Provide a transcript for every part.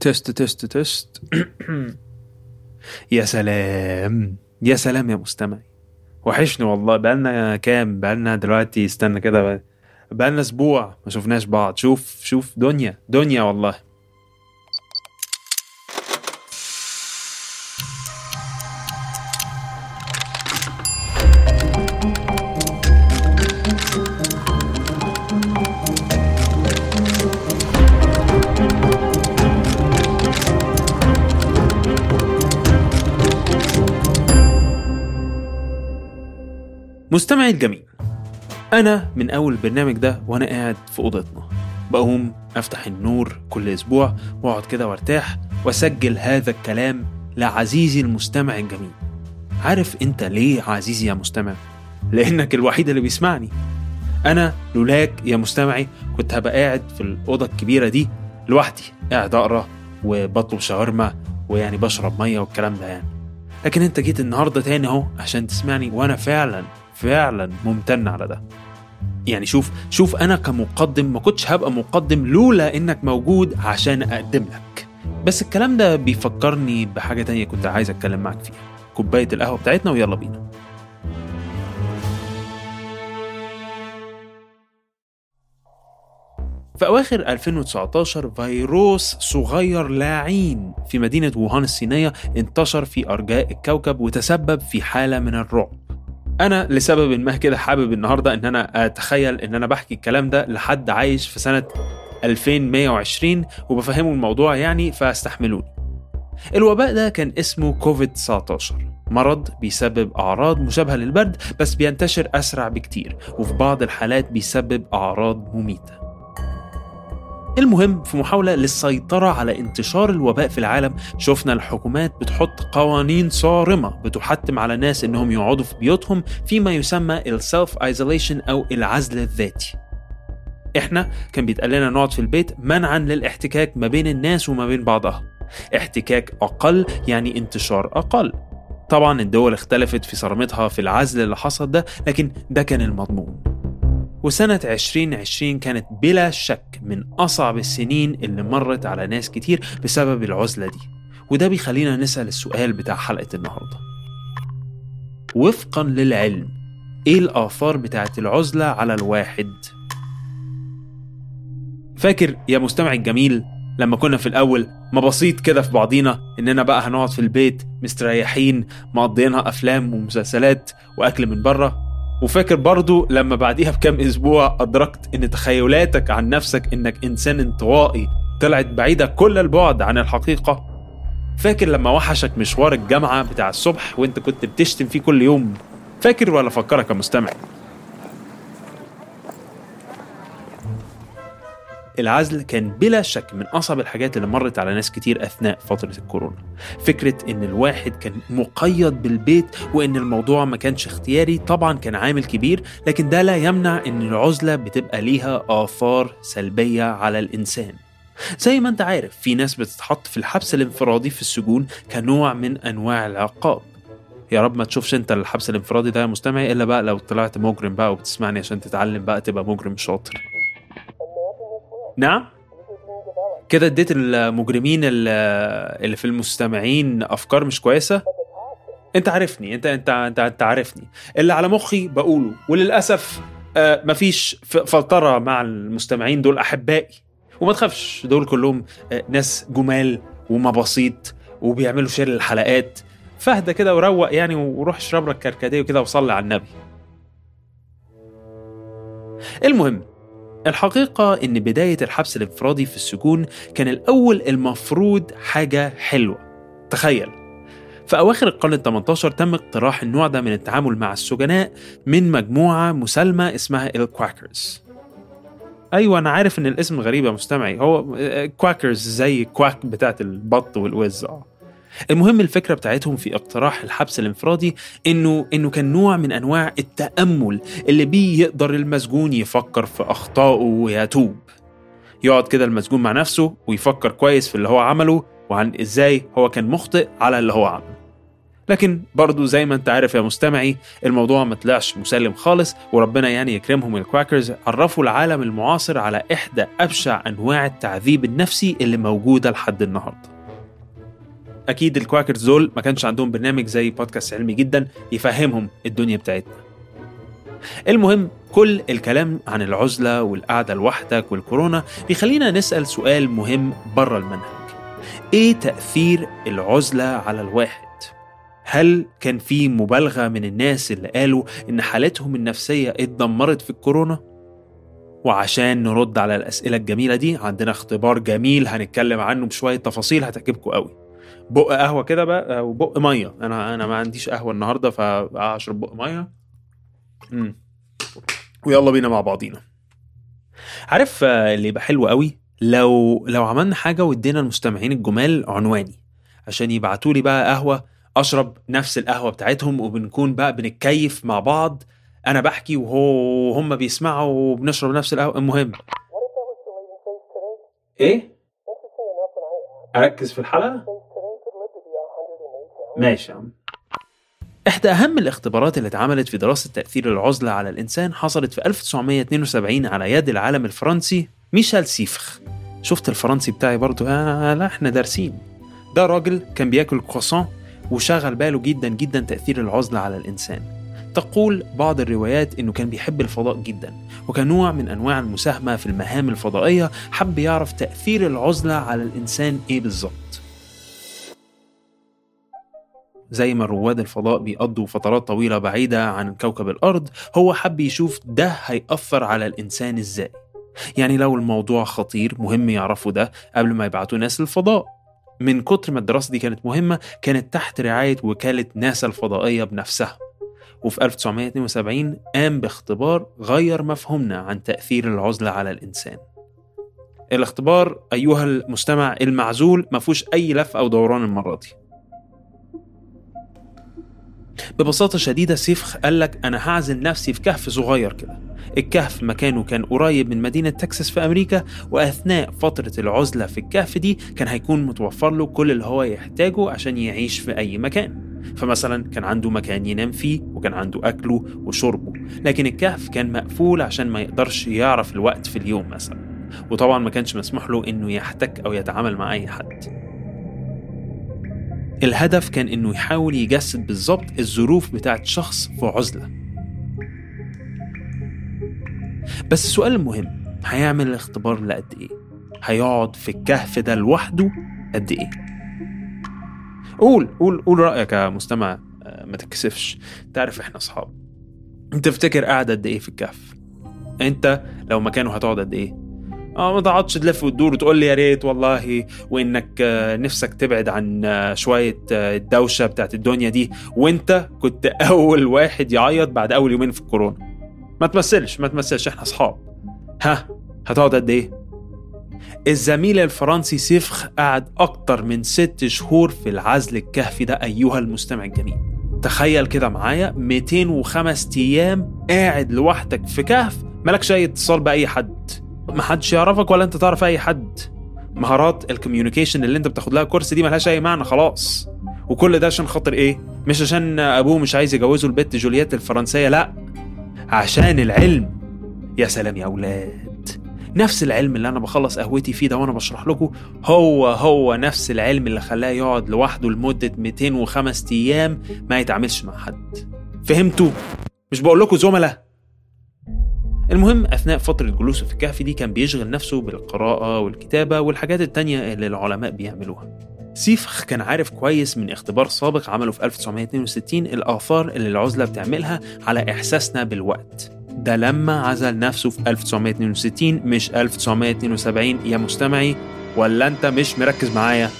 تست تست تست يا سلام. يا سلام يا مستمعي. وحشني والله. بقالنا كام؟ بقالنا دلوقتي استنى كده بقالنا أسبوع ما شفناش بعض. شوف شوف دنيا دنيا والله. مستمعي الجميل أنا من أول البرنامج ده وأنا قاعد في أوضتنا. بقوم أفتح النور كل أسبوع وأقعد كده وأرتاح وأسجل هذا الكلام لعزيزي المستمع الجميل. عارف أنت ليه عزيزي يا مستمع؟ لأنك الوحيد اللي بيسمعني. أنا لولاك يا مستمعي كنت هبقى قاعد في الأوضة الكبيرة دي لوحدي قاعد أقرأ وبطلب شاورما ويعني بشرب مية والكلام ده يعني. لكن أنت جيت النهارده تاني أهو عشان تسمعني وأنا فعلا فعلا ممتن على ده. يعني شوف شوف أنا كمقدم ما كنتش هبقى مقدم لولا إنك موجود عشان أقدم لك. بس الكلام ده بيفكرني بحاجة تانية كنت عايز أتكلم معاك فيها. كوباية القهوة بتاعتنا ويلا بينا. في أواخر 2019 فيروس صغير لاعين في مدينة ووهان الصينية انتشر في أرجاء الكوكب وتسبب في حالة من الرعب. أنا لسبب ما كده حابب النهاردة إن أنا أتخيل إن أنا بحكي الكلام ده لحد عايش في سنة 2120 وبفهمه الموضوع يعني فاستحملوني. الوباء ده كان اسمه كوفيد 19 مرض بيسبب أعراض مشابهة للبرد بس بينتشر أسرع بكتير وفي بعض الحالات بيسبب أعراض مميتة. المهم في محاولة للسيطرة على انتشار الوباء في العالم شفنا الحكومات بتحط قوانين صارمة بتحتم على الناس إنهم يقعدوا في بيوتهم فيما يسمى ال self isolation أو العزل الذاتي. إحنا كان بيتقال لنا نقعد في البيت منعا للاحتكاك ما بين الناس وما بين بعضها. احتكاك أقل يعني انتشار أقل. طبعا الدول اختلفت في صرامتها في العزل اللي حصل ده لكن ده كان المضمون. وسنة 2020 كانت بلا شك من أصعب السنين اللي مرت على ناس كتير بسبب العزلة دي. وده بيخلينا نسأل السؤال بتاع حلقة النهاردة. وفقا للعلم إيه الآثار بتاعت العزلة على الواحد؟ فاكر يا مستمع الجميل لما كنا في الأول ما بسيط كده في بعضينا إننا بقى هنقعد في البيت مستريحين مقضيينها أفلام ومسلسلات وأكل من بره؟ وفاكر برضو لما بعديها بكام أسبوع أدركت إن تخيلاتك عن نفسك إنك إنسان انطوائي طلعت بعيدة كل البعد عن الحقيقة. فاكر لما وحشك مشوار الجامعة بتاع الصبح وإنت كنت بتشتم فيه كل يوم؟ فاكر ولا فكرك يا مستمع؟ العزل كان بلا شك من أصعب الحاجات اللي مرت على ناس كتير أثناء فترة الكورونا. فكرة إن الواحد كان مقيد بالبيت وإن الموضوع ما كانش اختياري طبعا كان عامل كبير لكن ده لا يمنع إن العزلة بتبقى ليها آثار سلبية على الإنسان. زي ما أنت عارف في ناس بتتحط في الحبس الانفرادي في السجون كنوع من أنواع العقاب. يا رب ما تشوفش أنت الحبس الانفرادي ده يا مستمعي إلا بقى لو طلعت مجرم بقى وبتسمعني عشان تتعلم بقى تبقى مجرم شاطر. نعم. كده اديت المجرمين ال- اللي في المستمعين أفكار مش كويسة؟ أنت عارفني انت انت انت, أنت عارفني. اللي على مخي بقوله وللأسف آه، مفيش فلترة مع المستمعين دول أحبائي. وما تخافش دول كلهم آه، ناس جمال ومباسيط وبيعملوا شير للحلقات. فاهدى كده وروق يعني وروح اشرب لك كركديه وكده وصلي على النبي. المهم الحقيقة إن بداية الحبس الإنفرادي في السجون كان الأول المفروض حاجة حلوة. تخيل. في أواخر القرن ال 18 تم اقتراح النوع ده من التعامل مع السجناء من مجموعة مسالمة اسمها الكواكرز أيوة أنا عارف إن الاسم غريب يا مستمعي. هو كواكرز زي كواك بتاعت البط والوز. آه. المهم الفكرة بتاعتهم في اقتراح الحبس الانفرادي إنه إنه كان نوع من أنواع التأمل اللي بيه يقدر المسجون يفكر في أخطائه ويتوب. يقعد كده المسجون مع نفسه ويفكر كويس في اللي هو عمله وعن إزاي هو كان مخطئ على اللي هو عمله. لكن برضو زي ما أنت عارف يا مستمعي الموضوع ما طلعش مسلم خالص وربنا يعني يكرمهم الكواكرز عرفوا العالم المعاصر على إحدى أبشع أنواع التعذيب النفسي اللي موجودة لحد النهارده. أكيد الكواكرز دول ما كانش عندهم برنامج زي بودكاست علمي جدا يفهمهم الدنيا بتاعتنا المهم كل الكلام عن العزلة والقعدة لوحدك والكورونا بيخلينا نسأل سؤال مهم بره المنهج إيه تأثير العزلة على الواحد؟ هل كان في مبالغة من الناس اللي قالوا إن حالتهم النفسية اتدمرت في الكورونا؟ وعشان نرد على الأسئلة الجميلة دي عندنا اختبار جميل هنتكلم عنه بشوية تفاصيل هتعجبكم قوي بق قهوة كده بقى أو بق مية. أنا أنا ما عنديش قهوة النهاردة فأشرب بق مية. مم. ويلا بينا مع بعضينا. عارف آه، اللي يبقى حلو قوي؟ لو لو عملنا حاجة وادينا المستمعين الجمال عنواني عشان يبعتوا لي بقى قهوة أشرب نفس القهوة بتاعتهم وبنكون بقى بنتكيف مع بعض. أنا بحكي وهو هم بيسمعوا وبنشرب نفس القهوة. المهم. إيه؟ أركز في الحلقة؟ ماشي. إحدى أهم الاختبارات اللي اتعملت في دراسة تأثير العزلة على الإنسان حصلت في 1972 على يد العالم الفرنسي ميشيل سيفخ شفت الفرنسي بتاعي برضو؟ آه لا إحنا دارسين. ده راجل كان بياكل كروسون وشغل باله جدا جدا تأثير العزلة على الإنسان. تقول بعض الروايات إنه كان بيحب الفضاء جدا وكنوع من أنواع المساهمة في المهام الفضائية حب يعرف تأثير العزلة على الإنسان إيه بالظبط. زي ما رواد الفضاء بيقضوا فترات طويلة بعيدة عن كوكب الأرض هو حب يشوف ده هيأثر على الإنسان إزاي. يعني لو الموضوع خطير مهم يعرفوا ده قبل ما يبعتوا ناس للفضاء. من كتر ما الدراسة دي كانت مهمة كانت تحت رعاية وكالة ناسا الفضائية بنفسها. وفي 1972 قام باختبار غير مفهومنا عن تأثير العزلة على الإنسان. الاختبار أيها المستمع المعزول ما فيهوش أي لف أو دوران المرة دي. ببساطة شديدة سيفخ قال لك أنا هعزل نفسي في كهف صغير كده. الكهف مكانه كان قريب من مدينة تكساس في أمريكا وأثناء فترة العزلة في الكهف دي كان هيكون متوفر له كل اللي هو يحتاجه عشان يعيش في أي مكان. فمثلا كان عنده مكان ينام فيه وكان عنده أكله وشربه. لكن الكهف كان مقفول عشان ما يقدرش يعرف الوقت في اليوم مثلا. وطبعا ما كانش مسموح له إنه يحتك أو يتعامل مع أي حد. الهدف كان إنه يحاول يجسد بالظبط الظروف بتاعت شخص في عزلة. بس السؤال المهم هيعمل الاختبار لقد إيه؟ هيقعد في الكهف ده لوحده قد إيه؟ قول قول قول رأيك يا مستمع آه، ما تكسفش تعرف إحنا أصحاب. تفتكر قاعد قد إيه في الكهف؟ أنت لو مكانه هتقعد قد إيه؟ آه ما تقعدش تلف وتدور وتقول لي يا ريت والله وإنك آه، نفسك تبعد عن آه، شوية آه، الدوشة بتاعت الدنيا دي وإنت كنت أول واحد يعيط بعد أول يومين في الكورونا. ما تمثلش ما تمثلش إحنا أصحاب. ها هتقعد قد إيه؟ الزميل الفرنسي سيفخ قعد أكتر من ست شهور في العزل الكهفي ده أيها المستمع الجميل. تخيل كده معايا 205 أيام قاعد لوحدك في كهف مالكش أي اتصال بأي حد. محدش يعرفك ولا أنت تعرف أي حد. مهارات ال communication اللي أنت بتاخد لها كورس دي ملهاش أي معنى خلاص. وكل ده عشان خاطر إيه؟ مش عشان أبوه مش عايز يجوزه البت جولييت الفرنسية لأ. عشان العلم. يا سلام يا أولاد. نفس العلم اللي أنا بخلص قهوتي فيه ده وأنا بشرح لكم هو هو نفس العلم اللي خلاه يقعد لوحده لمدة 205 أيام ما يتعاملش مع حد. فهمتوا؟ مش بقول لكم زملاء. المهم أثناء فترة جلوسه في الكهف دي كان بيشغل نفسه بالقراءة والكتابة والحاجات التانية اللي العلماء بيعملوها. سيفخ كان عارف كويس من اختبار سابق عمله في 1962 الآثار اللي العزلة بتعملها على إحساسنا بالوقت. ده لما عزل نفسه في 1962 مش 1972 يا مستمعي ولا أنت مش مركز معايا؟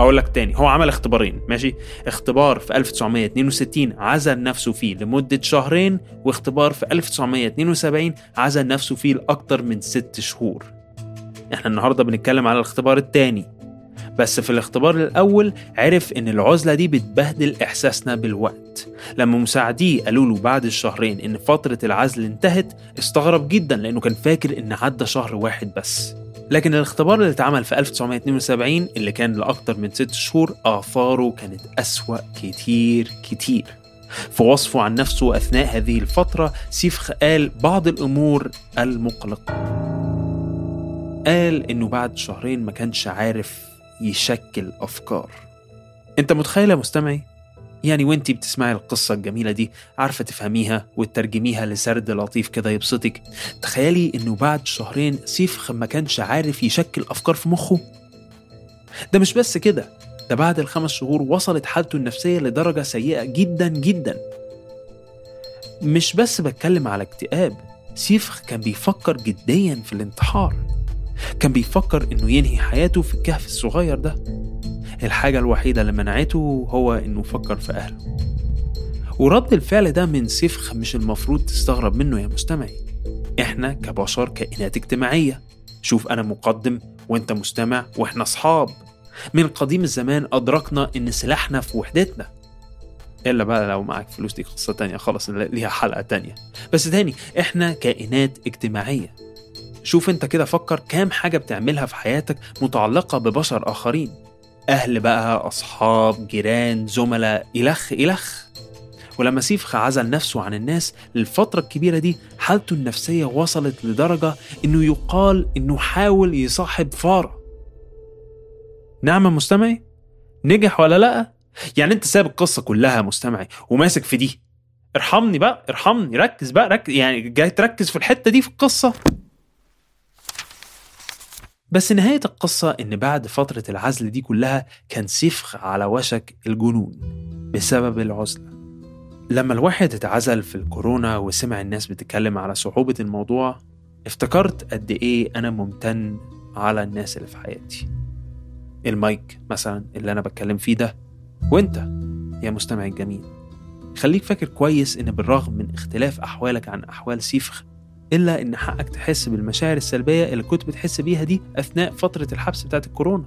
أقول لك تاني هو عمل اختبارين ماشي؟ اختبار في 1962 عزل نفسه فيه لمدة شهرين واختبار في 1972 عزل نفسه فيه لأكتر من ست شهور. إحنا النهاردة بنتكلم على الاختبار التاني. بس في الاختبار الأول عرف إن العزلة دي بتبهدل إحساسنا بالوقت. لما مساعديه قالوا له بعد الشهرين إن فترة العزل انتهت استغرب جدا لأنه كان فاكر إن عدى شهر واحد بس. لكن الاختبار اللي اتعمل في 1972 اللي كان لأكتر من ست شهور آثاره كانت أسوأ كتير كتير. في وصفه عن نفسه أثناء هذه الفترة سيفخ قال بعض الأمور المقلقة. قال إنه بعد شهرين ما كانش عارف يشكل أفكار. أنت متخيل يا مستمعي؟ يعني وانتي بتسمعي القصة الجميلة دي؟ عارفة تفهميها وتترجميها لسرد لطيف كده يبسطك. تخيلي إنه بعد شهرين سيفخ ما كانش عارف يشكل أفكار في مخه. ده مش بس كده ده بعد الخمس شهور وصلت حالته النفسية لدرجة سيئة جدا جدا. مش بس بتكلم على اكتئاب سيفخ كان بيفكر جديا في الانتحار. كان بيفكر إنه ينهي حياته في الكهف الصغير ده. الحاجة الوحيدة اللي منعته هو إنه يفكر في أهله. ورد الفعل ده من سفخ مش المفروض تستغرب منه يا مستمعي. إحنا كبشر كائنات اجتماعية. شوف أنا مقدم وأنت مستمع وإحنا أصحاب. من قديم الزمان أدركنا إن سلاحنا في وحدتنا. إلا بقى لو معاك فلوس دي قصة تانية خلاص ليها حلقة تانية. بس تاني إحنا كائنات اجتماعية. شوف أنت كده فكر كام حاجة بتعملها في حياتك متعلقة ببشر آخرين. أهل بقى أصحاب جيران زملاء إلخ إلخ. ولما سيفخ عزل نفسه عن الناس للفترة الكبيرة دي حالته النفسية وصلت لدرجة إنه يقال إنه حاول يصاحب فارة. نعم مستمعي؟ نجح ولا لأ؟ يعني أنت ساب القصة كلها مستمعي وماسك في دي. ارحمني بقى ارحمني ركز بقى ركز يعني جاي تركز في الحتة دي في القصة. بس نهاية القصة إن بعد فترة العزل دي كلها كان سيفخ على وشك الجنون بسبب العزلة. لما الواحد اتعزل في الكورونا وسمع الناس بتتكلم على صعوبة الموضوع افتكرت قد إيه أنا ممتن على الناس اللي في حياتي. المايك مثلا اللي أنا بتكلم فيه ده. وإنت يا مستمع الجميل خليك فاكر كويس إن بالرغم من اختلاف أحوالك عن أحوال سيفخ إلا إن حقك تحس بالمشاعر السلبية اللي كنت بتحس بيها دي أثناء فترة الحبس بتاعت الكورونا.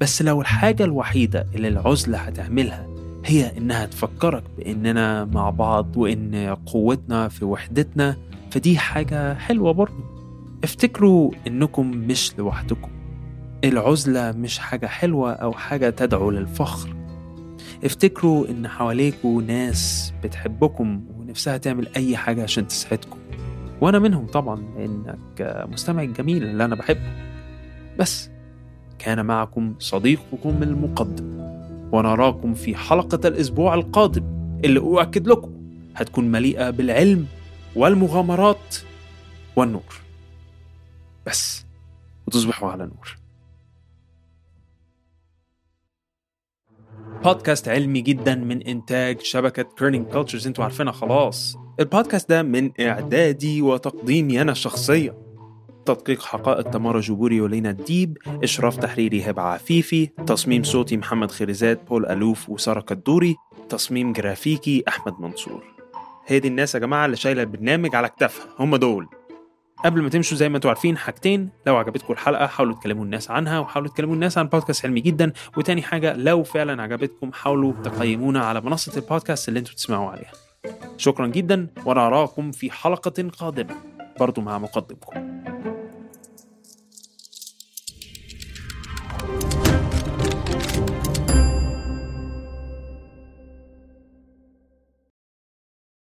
بس لو الحاجة الوحيدة اللي العزلة هتعملها هي إنها تفكرك بإننا مع بعض وإن قوتنا في وحدتنا فدي حاجة حلوة برضه افتكروا إنكم مش لوحدكم. العزلة مش حاجة حلوة أو حاجة تدعو للفخر. افتكروا إن حواليكوا ناس بتحبكم ونفسها تعمل أي حاجة عشان تسعدكم. وأنا منهم طبعا لأنك مستمع الجميل اللي أنا بحبه. بس كان معكم صديقكم المقدم ونراكم في حلقة الأسبوع القادم اللي أؤكد لكم هتكون مليئة بالعلم والمغامرات والنور. بس وتصبحوا على نور. بودكاست علمي جدا من إنتاج شبكة Kerning Cultures أنتوا عارفينها خلاص. البودكاست ده من إعدادي وتقديمي أنا الشخصية تدقيق حقائق تمارا جبوري ولينا الديب إشراف تحريري هبة عفيفي تصميم صوتي محمد خريزات بول ألوف وسارة كدوري تصميم جرافيكي أحمد منصور. هي دي الناس يا جماعة اللي شايلة البرنامج على كتافها هم دول. قبل ما تمشوا زي ما أنتوا عارفين حاجتين. لو عجبتكم الحلقة حاولوا تكلموا الناس عنها وحاولوا تكلموا الناس عن بودكاست علمي جدا. وتاني حاجة لو فعلا عجبتكم حاولوا تقيمونا على منصة البودكاست اللي أنتوا تسمعوا عليها. شكرا جدا وأنا أراكم في حلقة قادمة برضو مع مقدمكم.